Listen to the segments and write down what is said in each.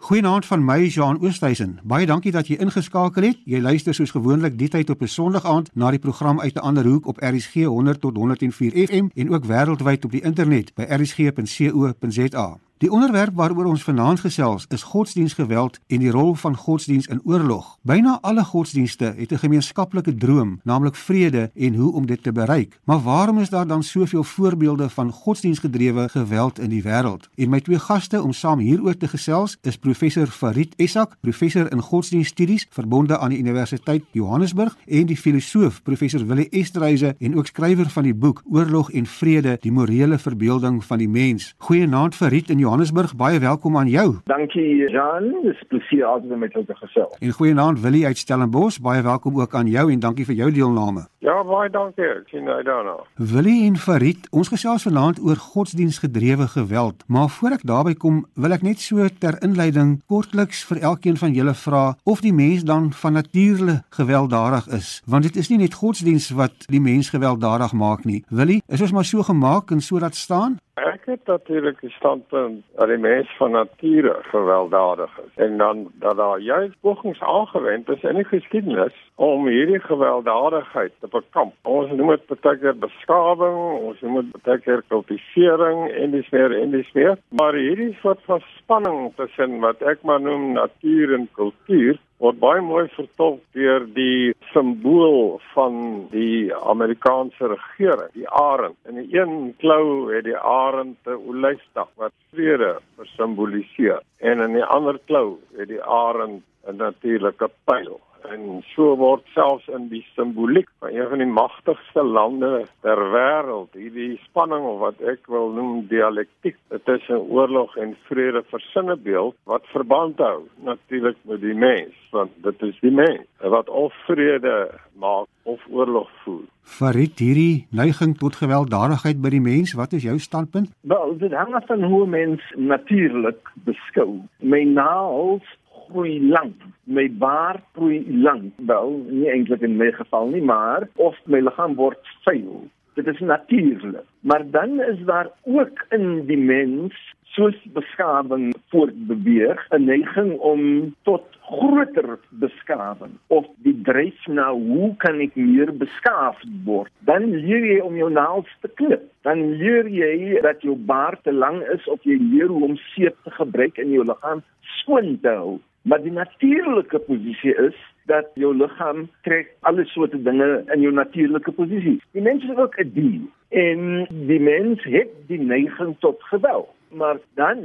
Goeienaand van my Jean Oosthuizen. Baie dankie dat jy ingeskakel het. Jy luister soos gewoonlik die tyd op 'n Sondagoond na die program uit 'n ander hoek op RSG 100 tot 104 FM en ook wêreldwyd op die internet by rsg.co.za. Die onderwerp waaroor ons vanaand gesels is godsdiensgeweld en die rol van godsdiens in oorlog. Byna alle godsdienste het 'n gemeenskaplike droom, naamlik vrede en hoe om dit te bereik. Maar waarom is daar dan soveel voorbeelde van godsdiensgedrewe geweld in die wêreld? En my twee gaste om saam hieroor te gesels is professor Farid Essak, professor in godsdienststudies verbonde aan die Universiteit Johannesburg en die filosoof professor Willie Esterhuise en ook skrywer van die boek Oorlog en Vrede: Die morele verbeelding van die mens. Goeienaand Farid en Johannesburg, baie welkom aan jou. Dankie Jean, dis plesier altyd om met jou te gesels. En goeienaand Willie uit Stellenbosch, baie welkom ook aan jou en dankie vir jou deelname. Ja, baie dankie. Ek sien nou daarna. Willie en Farid, ons gesels vanaand oor godsdiensgedrewe geweld, maar voor ek daarby kom, wil ek net so ter inleiding kortliks vir elkeen van julle vra of die mens dan van nature gewelddadig is, want dit is nie net godsdiens wat die mens gewelddadig maak nie. Willie, is ons maar so gemaak en so laat staan? Ek het natuurlik die standpunt dat die mens van nature gewelddadig is en dan dat daar juist pogings aangewend is in die geskiedenis om hierdie gewelddadigheid te bekamp. Ons noem dit baie keer beskawing, ons noem dit baie keer kultivering en dis meer en dis meer, maar hierdie soort van spanning tussen wat ek maar noem natuur en kultuur word baie mooi vertolk deur die simbool van die Amerikaanse regering, die arend. In die een klou het die arend 'n olyfstak wat vrede simboliseer en in die ander klou het die arend 'n natuurlike pyl en so word selfs in die simboliek van een van die magtigste lande ter wêreld hierdie spanning of wat ek wil noem dialektiek. Tussen oorlog en vrede versinne beeld wat verband hou natuurlik met die mens want dit is die mens wat of vrede maak of oorlog voer. Farid hierdie neiging tot gewelddadigheid by die mens wat is jou standpunt? Wel dit hang af van hoe mens natuurlik beskou. My naals groei lank. My baard groei lank. Wel, nie eintlik in my geval nie, maar of my liggaam word vuil. Dit is natuurlik. Maar dan is daar ook in die mens soos beskawing voortbeweeg 'n neiging om tot groter beskawing of die dryf na hoe kan ek meer beskaafd word dan leer jy om jou naels te klip dan leer jy dat jou baard te lank is of jy leer hoe om seep te gebruik in jou liggaam skoon te hou Maar die natuurlike posisie is dat jou liggaam trek alle soorte dinge in jou natuurlike posisie. Die mens is ook 'n dier en die mens het die neiging tot geweld. Maar dan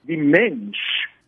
die mens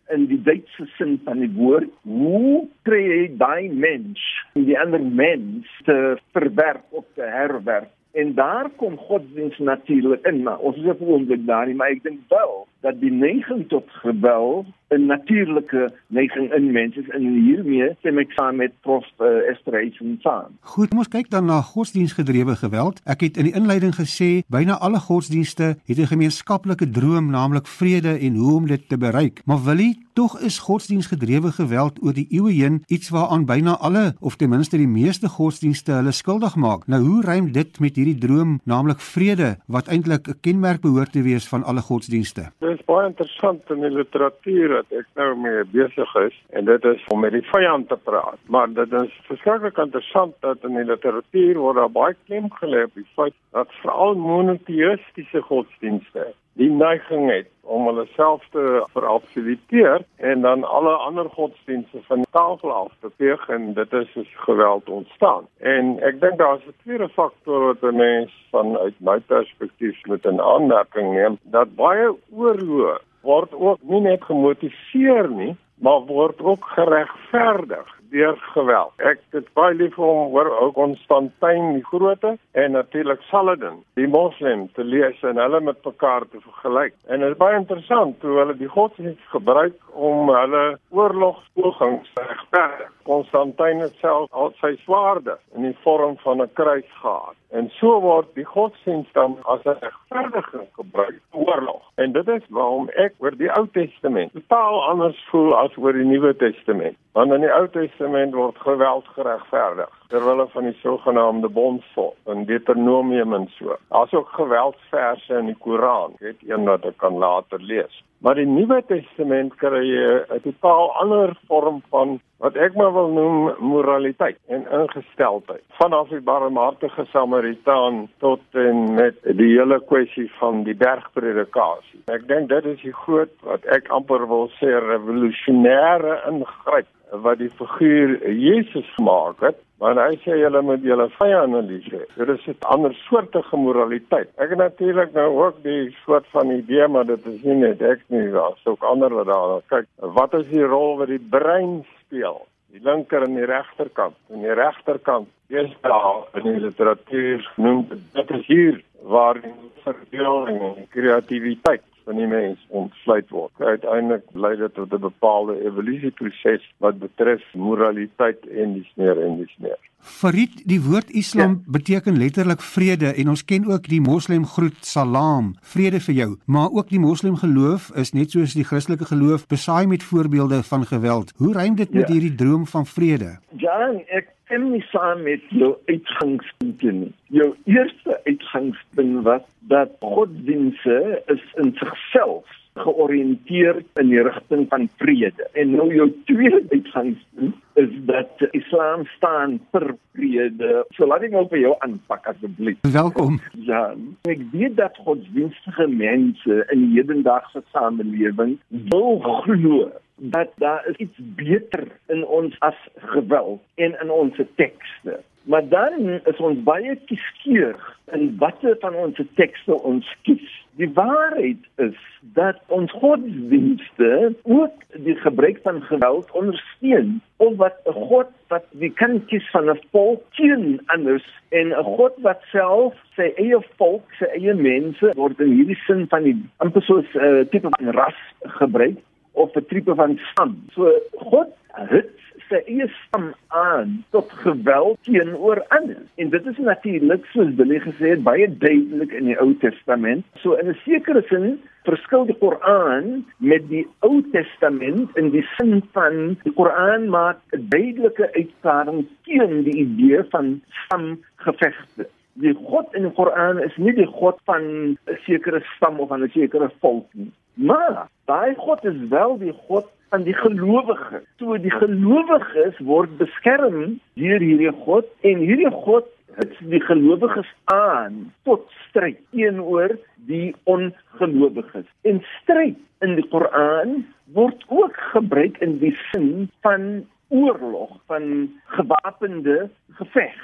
in die Duitse sin van die woord, hoe kry jy daai mens, die ander mens te verwerp of te herwerp? En daar kom godsdienst natuurlik in, maar ons is op 'n oomblik daar nie, maar ek dink wel dat die neiging tot geweld 'n natuurlike neiging in mense en hiermee stem ek saam met prof uh, Esterhazy saam. Goed, ons kyk dan na godsdienstgedrewe geweld. Ek het in die inleiding gesê byna alle godsdienste het 'n gemeenskaplike droom, naamlik vrede en hoe om dit te bereik. Maar wil jy tog is godsdienstgedrewe geweld oor die eeue heen iets waaraan byna alle of ten minste die meeste godsdienste hulle skuldig maak. Nou hoe rym dit met hierdie droom, naamlik vrede wat eintlik 'n kenmerk behoort te wees van alle godsdienste? Dit is baie interessant in die literatuur wat ek nou mee besig is en dit is om met die vyand te praat. Maar dit is verskriklik interessant dat in die literatuur word daar baie klem gelê op die feit dat veral monoteistiese godsdienste die neiging het om hulle self te verabsoluteer en dan alle ander godsdienste van tafel af te veeg en dit is soos geweld ontstaan. En ek dink daar's 'n tweede faktor wat 'n mens vanuit my perspektief met 'n aanmerking neem dat baie oorloë word ook nie net gemotiveer nie, maar word ook geregverdig deur geweld. Ek het baie lief vir hom hoor ook Konstantin die Grote en natuurlik Saladin, die moslim te lees en hulle met mekaar te vergelyk. En dit is baie interessant hoe hulle die godsdienst gebruik om hulle oorlogspogings te regverdig. Konstantin het self al sy swaarde in die vorm van 'n kruis gehad. En so word die godsdienst dan as 'n regverdiging gebruik vir oorlog. En dit is waarom ek oor die Ou Testament totaal anders voel as oor die Nuwe Testament. Want in die Ou Testament word geweld geregverdig. Terwyl van die sogenaamde bondsvolk in Deuteronomium en so. Daar's ook geweldsverse in die Koran, weet een wat ek kan later lees. Maar die Nuwe Testament kry 'n totaal ander vorm van wat ek maar wil noem moraliteit en ingesteldheid. Vanaf die barmhartige Samaritaan tot en met die hele kwessie van die bergpredikasie. Ek dink dit is die groot wat ek amper wil sê revolusionêre ingryp wat die figuur Jesus maak het, want hy sê julle moet julle hê. Dit is 'n ander soortige moraliteit. Ek het natuurlik nou ook die soort van idee maar dit is nie net ek nie, daar's ook ander wat daar kyk. Wat is die rol wat die brein speel? Die linker en die regterkant. En die regterkant, dis daar in die literatuur noem dit is hier waar die verdeling en kreatiwiteit van die mens ontsluit word. Uiteindelik lei dit tot 'n bepaalde evolusieproses wat betref moraliteit en die sneer en die sneer. Farid, die woord Islam ja. beteken letterlik vrede en ons ken ook die Moslem groet Salam, vrede vir jou, maar ook die Moslem geloof is net soos die Christelike geloof besaai met voorbeelde van geweld. Hoe rym dit met ja. hierdie droom van vrede? Ja, ek stem nie saam met jou uitgangspunte nie. Jou eerste uitgangspunt was dat godsdienste is in sigself georiënteer in die rigting van vrede. En nou jou tweede uitgangspunt is dat Islam staan vir vrede. So laat ek nou vir jou aanpak asseblief. Welkom. Ja, ek weet dat godsdienstige mense in die hedendaagse samelewing wil glo dat daar iets beter in ons as geweld en in ons tekste. Maar dan is ons baie kieskeurig in watter van ons tekste ons kies. Die waarheid is dat ons godsdienste ook die gebruik van geweld ondersteun of wat 'n God wat die kan kies van 'n volk teen anders en 'n God wat self sy eie volk, sy eie mense word in hierdie sin van die amper soos 'n uh, tipe van ras gebruik of 'n tipe van stam. So God het sy eie stam aan tot geweld teenoor ander. En dit is natuurlik soos Billy gesê het baie duidelik in die Ou Testament. So in 'n sekere sin verskil die Koran met die Ou Testament in die sin van die Koran maak 'n duidelike uitspraak teen die idee van stamgevegte. Die God in die Koran is nie die God van 'n sekere stam of van 'n sekere volk nie. Maar daai God is wel die God van die gelowiges. So die gelowiges word beskerm deur hierdie God en hierdie God het die gelowiges aan tot stryd teenoor die ongelowiges. En stryd in die Koran word ook gebruik in die sin van oorlog van gewapende geveg.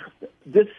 Dis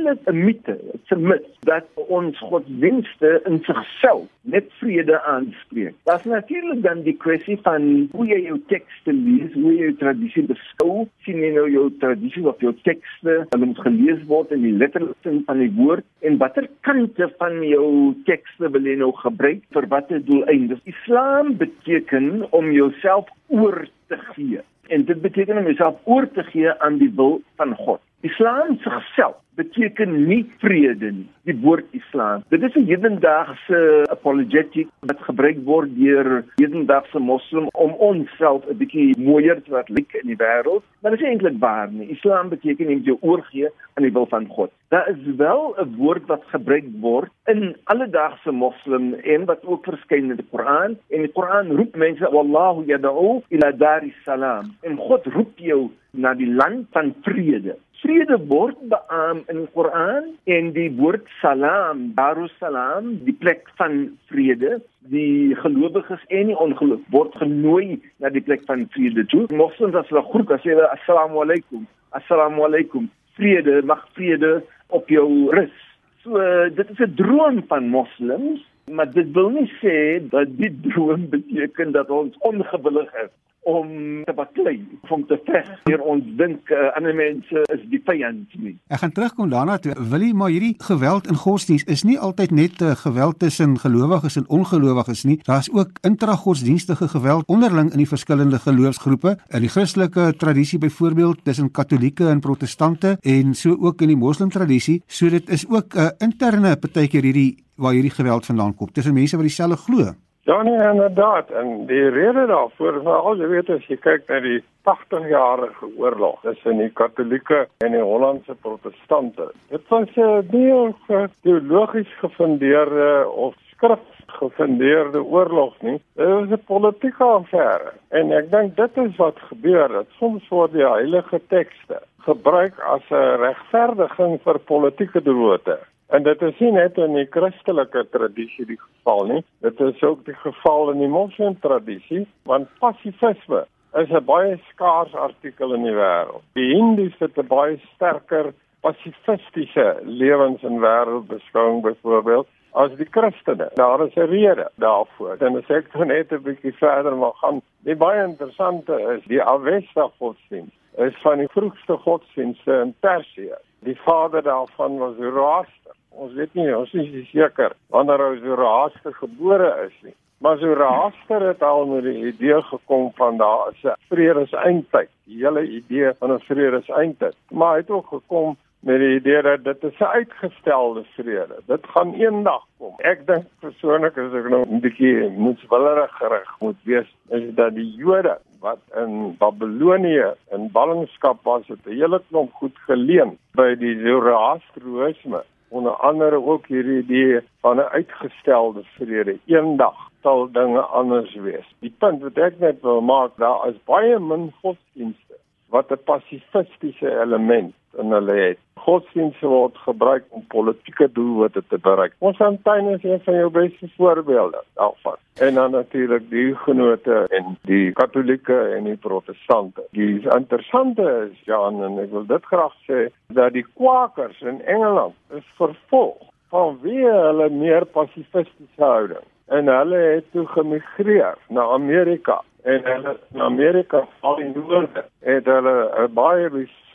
eintlik 'n mite, 'n mit dat ons godsdienste in sigself net vrede aanspreek. Daar's natuurlik dan die kwessie van hoe jy jou tekste lees, hoe jy jou tradisie beskou, sien jy nou jou tradisie of jou tekste wat moet gelees word in die letterlike sin van die woord en watter kante van jou tekste wil jy nou gebruik vir watter doeleinde? Islam beteken om jouself oor te gee en dit beteken om jouself oor te gee aan die wil van God. Islam self beteken nie vrede nie. Die woord Islam. Dit is 'n hedendaagse apologetic wat gebruik word deur hedendaagse moslim om onsself 'n bietjie mooier te laat lyk in die wêreld. Maar dit is eintlik waar nie. Islam beteken nie jy oorgee aan die wil van God. Daar is wel 'n woord wat gebruik word in alledaagse moslim en wat ook verskyn in die Koran. En die Koran roep mense wallahu yad'u ila daris salam. En God roep jou na die land van vrede vrede word beaam in die Koran en die woord salam, Darussalam, die plek van vrede, die gelowiges en die ongelowiges word genooi na die plek van vrede toe. Moslims as hulle groet, as hulle assalamu alaykum, assalamu alaykum, vrede, mag vrede op jou rus. So dit is 'n droom van moslems, maar dit wil nie sê dat die droom beteken dat ons ongewillig is om te baklei, om te veg. Hier ons dink uh, ander mense is die vyand nie. Ek gaan terugkom daarna toe. Wil jy maar hierdie geweld in godsdiens is nie altyd net uh, geweld tussen gelowiges en ongelowiges nie. Daar's ook intragodsdienstige geweld onderling in die verskillende geloofsgroepe. In die Christelike tradisie byvoorbeeld tussen Katolieke en Protestante en so ook in die Moslem tradisie. So dit is ook 'n uh, interne partykeer hierdie waar hierdie geweld vandaan kom tussen mense wat dieselfde glo. Ja nee, inderdaad. En die rede daarvoor, veral jy weet as jy kyk na die 80-jarige oorlog tussen die Katolieke en die Hollandse Protestante. Dit was 'n nie teologies gefundeerde of skrif gefundeerde oorlog nie. Dit was 'n politieke affære. En ek dink dit is wat gebeur dat soms word die heilige tekste gebruik as 'n regverdiging vir politieke droote. En dit is nie net in die Christelike tradisie die geval nie. Dit is ook die geval in die moslim tradisie, want pasifisme is 'n baie skaars artikel in die wêreld. Die Hindus het 'n baie sterker pasifistiese lewens- en wêreldbeskouing byvoorbeeld as die Christene. Daar is 'n rede daarvoor. En as ek net 'n bietjie verder mag gaan, die baie interessante is die Avesta godsdienst is van die vroegste godsdienste in Persië. Die vader daarvan was Zoroaster. Ons weet nie, ons is seker wanneer hy Zoroaster gebore is nie. Maar Zoroaster het al met die idee gekom van daar is 'n vredeseindtyd, die hele idee van 'n vredeseindtyd. Maar hy het ook gekom met die idee dat dit 'n uitgestelde vrede. Dit gaan eendag kom. Ek dink persoonlik as ek nou 'n bietjie moetswillerig gerig moet wees, is dat die Jode wat in Babilonië in ballingskap was, het 'n hele klomp goed geleen by die Zoroasterisme onder andere ook hierdie idee van 'n uitgestelde vrede. Eendag sal dinge anders wees. Die punt wat ek net wil maak, daar is baie min godsdienste wat 'n pasifistiese element in hulle het. Godsdienste word gebruik om politieke doelwitte te bereik. Ons Fontaine is een van jou beste voorbeelde daarvan. En dan natuurlik die genote en die Katolieke en die Protestante. Die interessante is Jan en ek wil dit graag sê dat die Kwakers in Engeland is vervolg vanweë hulle meer pasifistiese houding en hulle het toe gemigreer na Amerika en hulle in Amerika al in noorde het hulle baie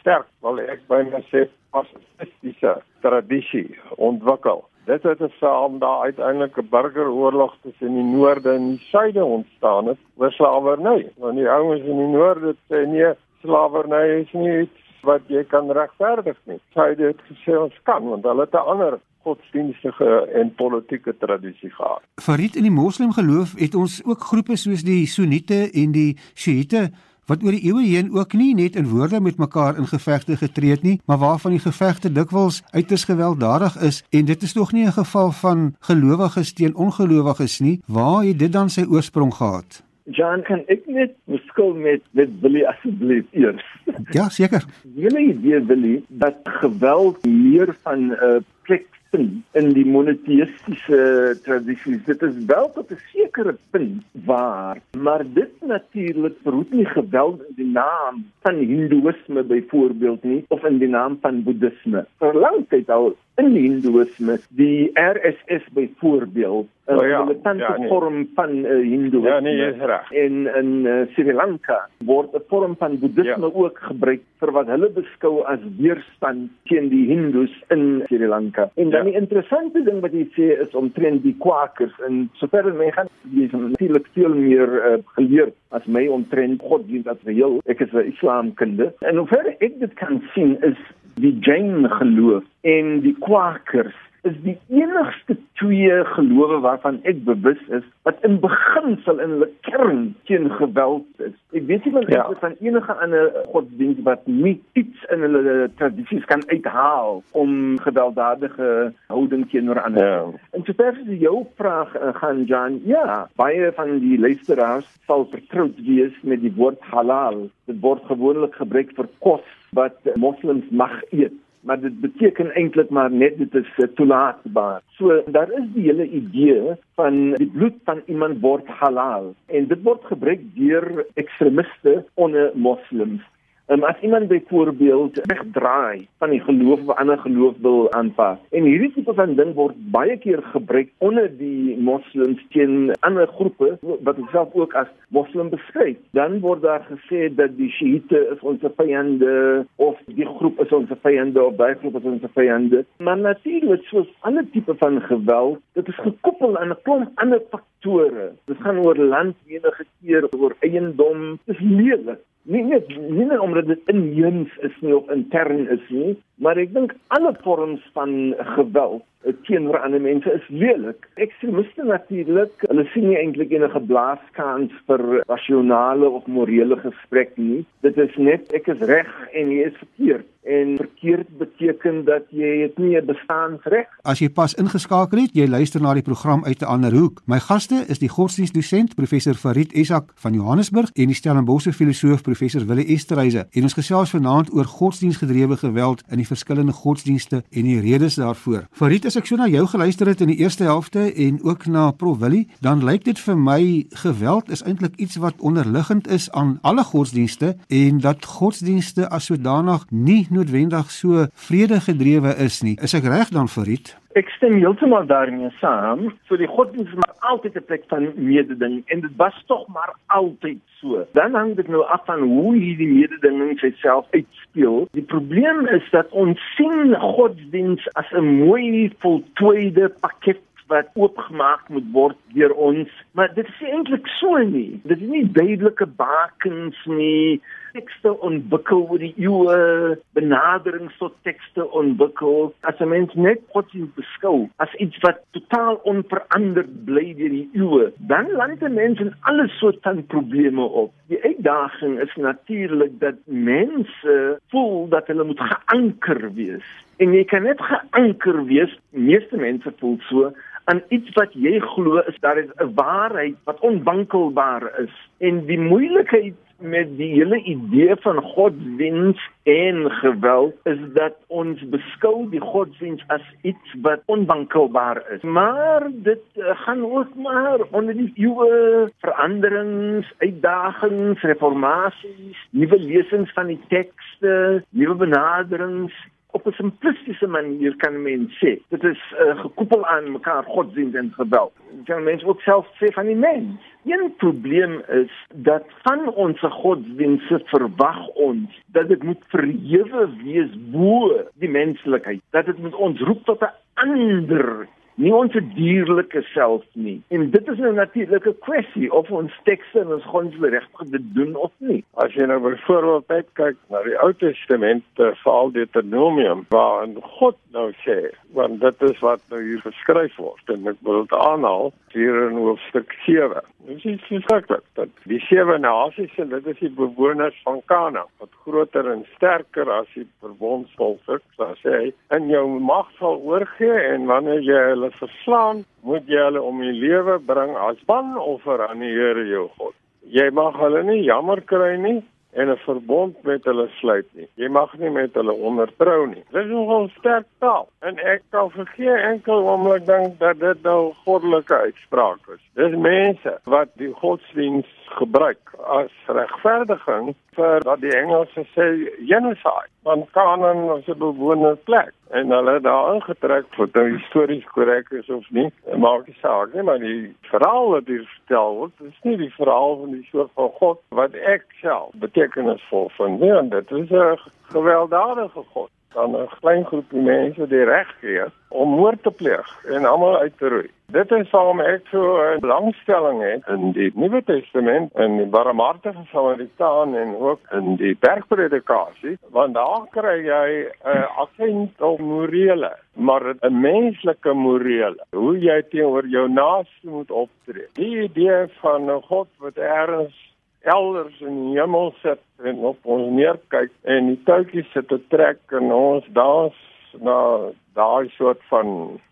sterk, wel ek byna sê pasifistiese tradisie ontwikkel. Dit het gesaam daar uiteindelik 'n burgeroorlog tussen die noorde en die suide ontstaan het oor slawerny. Want die ouens in die noorde sê nee, slawerny is nie iets wat jy kan regverdig nie. Suide het gesê ons kan want hulle het 'n ander godsdienstige en politieke tradisie gehad. Farid in die moslimgeloof het ons ook groepe soos die Sunniete en die Sjiite wat oor die eeue heen ook nie net in woorde met mekaar in gevegte getree het nie, maar waarvan die gevegte dikwels uiters gewelddadig is en dit is tog nie 'n geval van gelowiges teen ongelowiges nie. Waar het dit dan sy oorsprong gehad? Jan kan ek net verskil met met Billy asseblief eers. Ja, seker. Julle idee Billy dat geweld meer van 'n uh, plek vind in die monoteïstiese tradisies. Dit is wel tot 'n sekere punt waar, maar dit natuurlik verhoed nie geweld in die naam van Hindoeïsme byvoorbeeld nie of in die naam van Boeddhisme. Vir lang tyd al in Hindoeïsme, die RSS byvoorbeeld, 'n oh ja, militante ja, nee. vorm van uh, Hindoeïsme. Ja, nee, is reg. En in uh, Sri Lanka word 'n vorm van Boeddhisme ja. ook gebruik vir wat hulle beskou as weerstand teen die Hindus in Sri Lanka. En dan ja. die interessante ding wat jy sê is omtrent die Quakers en sover my gaan dis natuurlik veel meer uh, geleer as my omtrent godsdienst as geheel. Ek is 'n Islamkunde. En hoe ver ek dit kan sien is die Jain geloof en die Quakers is die enigste twee gelowe waarvan ek bewus is wat in beginsel in hulle kern teen geweld is. Ek weet nie van ja. van enige ander godsdienst wat nie iets in hulle tradisies kan uithaal om gewelddadige houding teenoor ander. Ja. En sover as jou vraag uh, gaan Jan, ja, baie van die luisteraars sal vertroud wees met die woord halal. Dit word gewoonlik gebruik vir kos wat moslems mag eet maar dit beteken eintlik maar net dit is uh, toelaatbaar. So daar is die hele idee van die bloed van iemand word halal en dit word gebruik deur ekstremiste onder moslems. Um, as iemand byvoorbeeld wegdraai van die geloof of ander geloof wil aanpas. En hierdie tipe van ding word baie keer gebruik onder die moslems teen ander groepe wat self ook as moslim beskryf. Dan word daar gesê dat die Shiite is ons vyande of die groep is ons vyande of daai groep is ons vyande. Maar natuurlik soos ander tipe van geweld, dit is gekoppel aan 'n klomp ander faktore. Dit gaan oor landwenige keer, oor eiendom, dis lelik nie net nie net omdat dit inheems is nie of intern is nie maar ek dink alle vorms van geweld teenoor ander mense is lelik. Ekstremiste natuurlik, hulle sien nie eintlik enige blaaskans vir rasionele of morele gesprek nie. Dit is net ek is reg en jy is verkeerd en verkeerd beteken dat jy het nie 'n bestaansreg. As jy pas ingeskakel het, jy luister na die program uit 'n ander hoek. My gaste is die godsdienstdosent professor Farid Esak van Johannesburg en die Stellenbosch filosoof professor Willie Esterhuise. En ons gesels vanaand oor godsdienstgedrewe geweld in die verskillende godsdienste en die redes daarvoor. Farid, as ek so na jou geluister het in die eerste helfte en ook na Prof Willie, dan lyk dit vir my geweld is eintlik iets wat onderliggend is aan alle godsdienste en dat godsdienste as sodanig nie noodwendig so vredegedrewe is nie. Is ek reg dan Farid? Ek stem heeltemal daarmee saam. So die godsdienst is maar altyd 'n plek van mededinging en dit was tog maar altyd so. Dan hang dit nou af van hoe hierdie mededinging self uitspeel. Die probleem is dat ons sien godsdienst as 'n mooi voltooide pakket wat oopgemaak moet word deur ons, maar dit is eintlik so nie. Dit is nie duidelike bakens nie. Tekste ontwikkel oor die eeue, benaderings tot tekste ontwikkel. As 'n mens net godsdienst beskou as iets wat totaal onveranderd bly deur die eeue, dan land mense in alle soorte van probleme op. Die uitdaging is natuurlik dat mense voel dat hulle moet geanker wees. En jy kan net geanker wees, meeste mense voel so aan iets wat jy glo is daar is 'n waarheid wat onwankelbaar is en die moeilikheid met die hele idee van godsdienst en geweld is dat ons beskou die godsdienst as iets wat onwankelbaar is. Maar dit uh, gaan ook maar onder die eeue veranderings uitdagings reformasies nuwe lesings van die tekste nuwe benaderings op 'n simplistiese manier kan mens sê. Dit is uh, gekoppel aan mekaar godsdienst en geweld. Kan mens ook self sê van die mens. Een probleem is dat van ons godsdienste verwag ons dat dit moet verhewe wees bo die menslikheid. Dat dit moet ons roep tot 'n ander nie ons dierlike self nie. En dit is 'n natuurlike kwessie of ons tekste en ons grondwet regtig dit doen of nie. As jy nou byvoorbeeld kyk na die Ou Testament, veral Deuteronomium, waar God nou sê, want dit is wat nou hier geskryf word en ek wil dit aanhaal hier in hoofstuk 7. Dit is verskriklik dat die sewe nasies en dit is die bewoners van Kanaan wat groter en sterker as die verbondsvolke, so sê hy, in jou mag sal oorgee en wanneer jy hulle verslaan, moet jy hulle om die lewe bring as banoffer aan die Here jou God. Jy mag hulle nie jammer kry nie en 'n verbond met hulle sluit nie. Jy mag nie met hulle ondertrou nie. Dit is nogal sterk taal en ek kan vergeet enkel oomblik dink dat dit nou goddelike uitspraak is. Dis mense wat die godsdiens gebruik as regverdiging vir wat die Engelse sê genocide. Want Kanaan was 'n bewoonde plek en hulle het daar ingetrek wat nou histories korrek is of nie. Maak nie saak nie, maar die verhaal wat hier vertel word, is nie die verhaal van die soort van God wat ek self betekenisvol vind nie. En dit is 'n gewelddadige God dan 'n klein groepie mense die reg gee om moord te pleeg en almal uit te roei. Dit is waarom ek so 'n belangstelling het in die Nuwe Testament en die barmhartige Samaritaan en ook in die bergpredikasie, want daar kry jy 'n akent op morele, maar 'n menslike morele, hoe jy teenoor jou naaste moet optree. Die idee van 'n God wat ergens elders in die hemel sit en op ons neerkyk en die touwtjies sit te trek en ons dans na daai soort van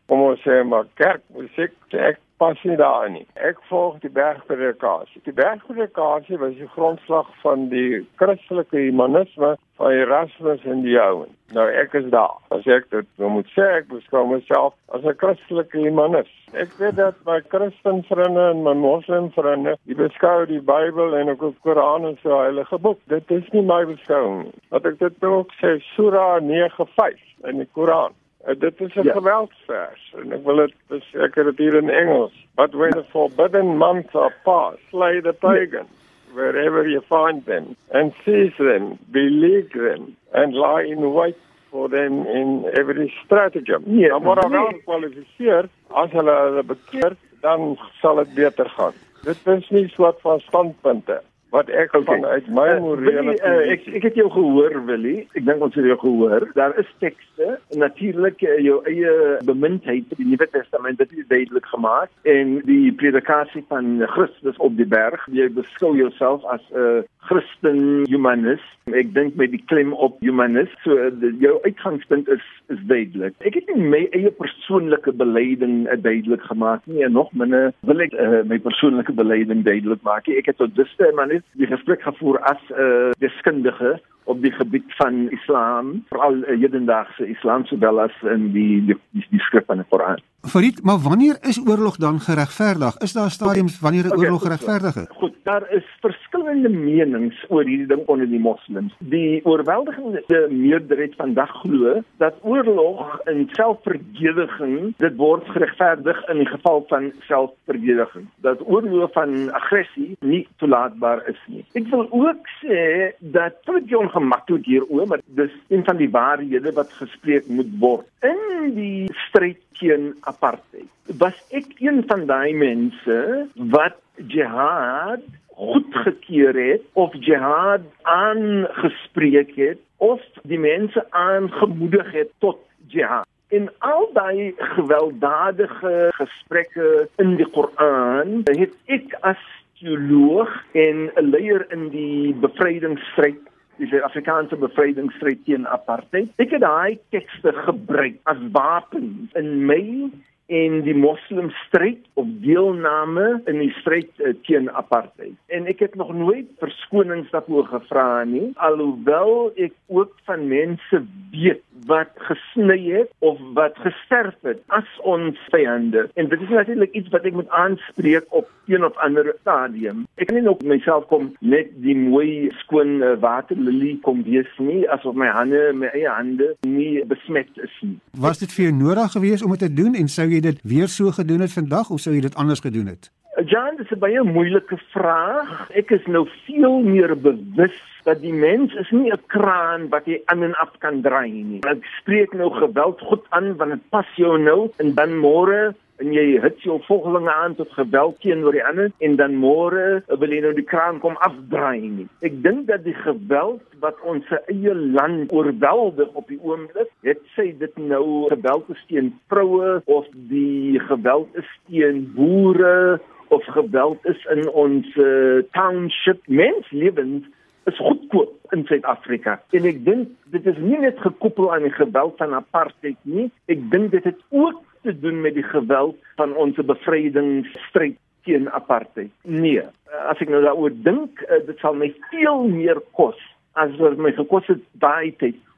kom ons sê maar kerkmusiek ek pas nie daarin nie. Ek volg die bergpredikasie. Die bergpredikasie was die grondslag van die Christelike humanisme van Erasmus en die Jouen. Nou ek is daar. As ek dit nou moet sê, ek beskou myself as 'n Christelike humanist. Ek weet dat my Christen vriende en my Moslem vriende, die beskou die Bybel en ook die Koran as 'n heilige boek. Dit is nie my beskouing nie. Wat ek dit ook sê, Surah 9:5 in die Koran. Uh, dit is 'n ja. geweldsvers en ek wil dit ek het dit hier in Engels. But when the forbidden months are past, slay the pagans wherever you find them and seize them, beleague them and lie in wait for them in every stratagem. Ja, nou, maar dan nee. kwalifiseer as hulle hulle bekeer, dan sal dit beter gaan. Dit is nie so wat van standpunte. Wat ek okay. vanuit my Uh, morele Willie, uh, ek ek het jou gehoor Willie. Ek dink ons het jou gehoor. Daar is tekste, natuurlik uh, jou eie bemindheid vir die Nuwe Testament dit is duidelik gemaak en die predikasie van Christus op die berg. Jy beskou jouself as 'n uh, Christen humanist. Ek dink met die klem op humanist. So uh, die, jou uitgangspunt is is duidelik. Ek het nie my eie persoonlike beleiding uh, duidelik gemaak nie en nog minder wil ek uh, my persoonlike beleiding duidelik maak. Ek het tot dusver maar net die gesprek gevoer as 'n uh, deskundige op die gebied van Islam, veral uh, hedendaagse Islam sowel as in die die, die, die skrif van die Koran. Farid, maar wanneer is oorlog dan geregverdig? Is daar stadiums wanneer 'n Okay, oorlog geregverdig is? Goed, daar is verskillende menings oor hierdie ding onder die moslems. Die oorweldigende meerderheid vandag glo dat oorlog in selfverdediging dit word geregverdig in die geval van selfverdediging. Dat oorlog van aggressie nie toelaatbaar is nie. Ek wil ook sê dat dit jou ongemaklik hieroor, maar dis een van die waarhede wat gespreek moet word. In die stryd teen apartheid was ek een van daai mense wat jihad goedgekeur het of jihad aangespreek het of die mense aangemoedig het tot jihad. In al daai gewelddadige gesprekke in die Koran het ek as teoloog en 'n leier in die bevrydingsstryd die Suid-Afrikaanse bevrydingsstryd teen apartheid. Ek het daai tekste gebruik as wapens in my en die moslim stryd op deelname in die stryd uh, teen apartheid. En ek het nog nooit verskonings daarvoor gevra nie, alhoewel ek ook van mense weet wat gesny het of wat gesterf het as ons vyande. En dit is natuurlik iets wat ek moet aanspreek op een of ander stadium. Ek kan nie nog myself kom net die mooi skoon uh, waterlilie kom wees nie asof my hande, my eie hande nie besmet is nie. Was dit vir jou nodig geweest om dit te doen en sou jy dit weer so gedoen het vandag of sou jy dit anders gedoen het? Jan, dis 'n baie moeilike vraag. Ek is nou veel meer bewus dat die mens is nie 'n kraan wat jy aan en af kan draai nie. Ek spreek nou geweld goed aan want dit pas jou nou en dan môre en jy hit jou volgelinge aan tot geweld teenoor die ander en dan môre wil jy nou die kraan kom afdraai nie. Ek dink dat die geweld wat ons eie land oorweldig op die oomblik, het sê dit nou geweld is teen vroue of die geweld is teen boere of geweld is in ons uh, township menslewens is goedkoop in Suid-Afrika. En ek dink dit is nie net gekoppel aan die geweld van apartheid nie. Ek dink dit het ook te doen met die geweld van ons bevrydingsstryd teen apartheid. Nee, as ek nou daaroor dink, uh, dit sal veel meer kos as wat my gekos het daai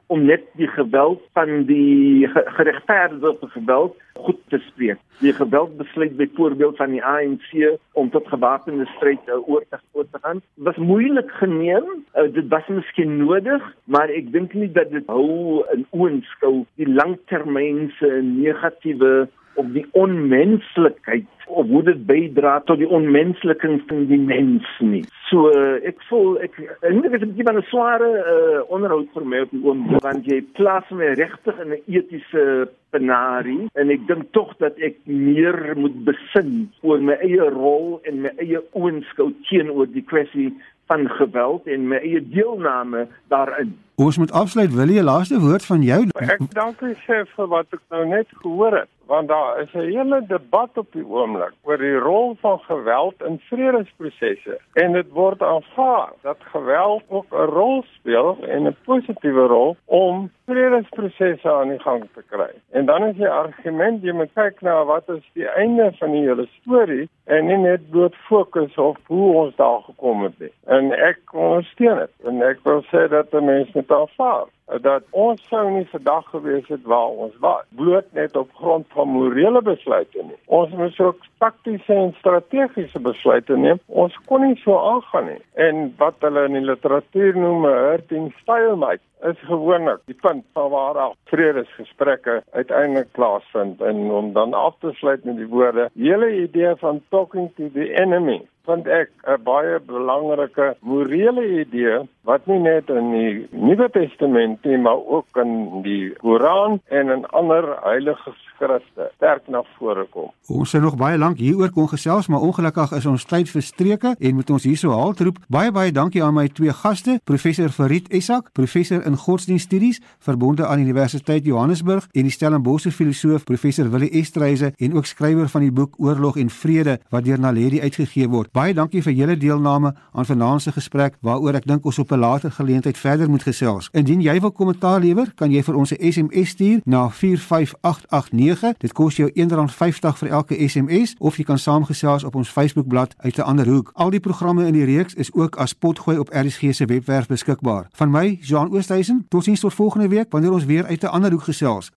om net die geweld van die geregverdigde geweld goed te spreek. Die geweldbesluit byvoorbeeld van die ANC om tot gewapende stryd uh, oor te oor te gaan was moeilik geneem. Uh, dit was miskien nodig, maar ek dink nie dat dit hou in oënskou die langtermynse negatiewe op die onmenslikheid of hoe dit bydra tot die onmensliking van die mens nie. So uh, ek voel ek ek dink dit is 'n bietjie van 'n sware uh, onderhoud vir my op die oomblik want jy plaas my regtig in 'n etiese penarie en ek dink tog dat ek meer moet besin oor my eie rol en my eie oënskou teenoor die kwessie van geweld en my eie deelname daarin. Ons moet afsluit, wil jy laaste woord van jou? Ek dankie sê vir wat ek nou net gehoor het, want daar is 'n hele debat op die oomblik oor die rol van geweld in vredesprosesse en dit word aanvaar dat geweld ook 'n rol speel en 'n positiewe rol om vredesprosesse aan die gang te kry. En dan is die argument jy moet kyk na wat is die einde van die hele storie en nie net bloot fokus op hoe ons daar gekom het nie. En ek ondersteun dit en ek wil sê dat die mense moet aanvaar dat ons sou nie vandag gewees het waar ons was bloot net op grond van morele besluite nie. Ons moes ook taktiese en strategiese besluite neem. Ons kon nie so aangaan nie. En wat hulle in die literatuur noem 'n hurting stalemate is gewoonlik die punt van waar af vredesgesprekke uiteindelik plaasvind en om dan af te sluit met die woorde hele idee van talking to the enemy. Vind ek 'n baie belangrike morele idee wat nie net in die Nuwe Testament nie maar ook in die Koran en in ander heilige Christus sterk na vore kom. Ons sou nog baie lank hieroor kon gesels, maar ongelukkig is ons tyd verstreke en moet ons hierso haltroep. Baie baie dankie aan my twee gaste, professor Farid Esak, professor in godsdienststudies verbonde aan Universiteit Johannesburg en die Stellenbosch filosoof professor Willie Estreise en ook skrywer van die boek Oorlog en Vrede wat deur Naledi uitgegee word. Baie dankie vir julle deelname aan vanaand se gesprek waaroor ek dink ons op 'n later geleentheid verder moet gesels. Indien jy wil kommentaar lewer, kan jy vir ons 'n SMS stuur na 45889. Dit kos jou R1.50 vir elke SMS of jy kan saamgesels op ons Facebookblad uit 'n ander hoek. Al die programme in die reeks is ook as potgooi op RSG se webwerf beskikbaar. Van my, Jean Oosthuizen, totiens tot volgende week wanneer ons weer uit 'n ander hoek gesels.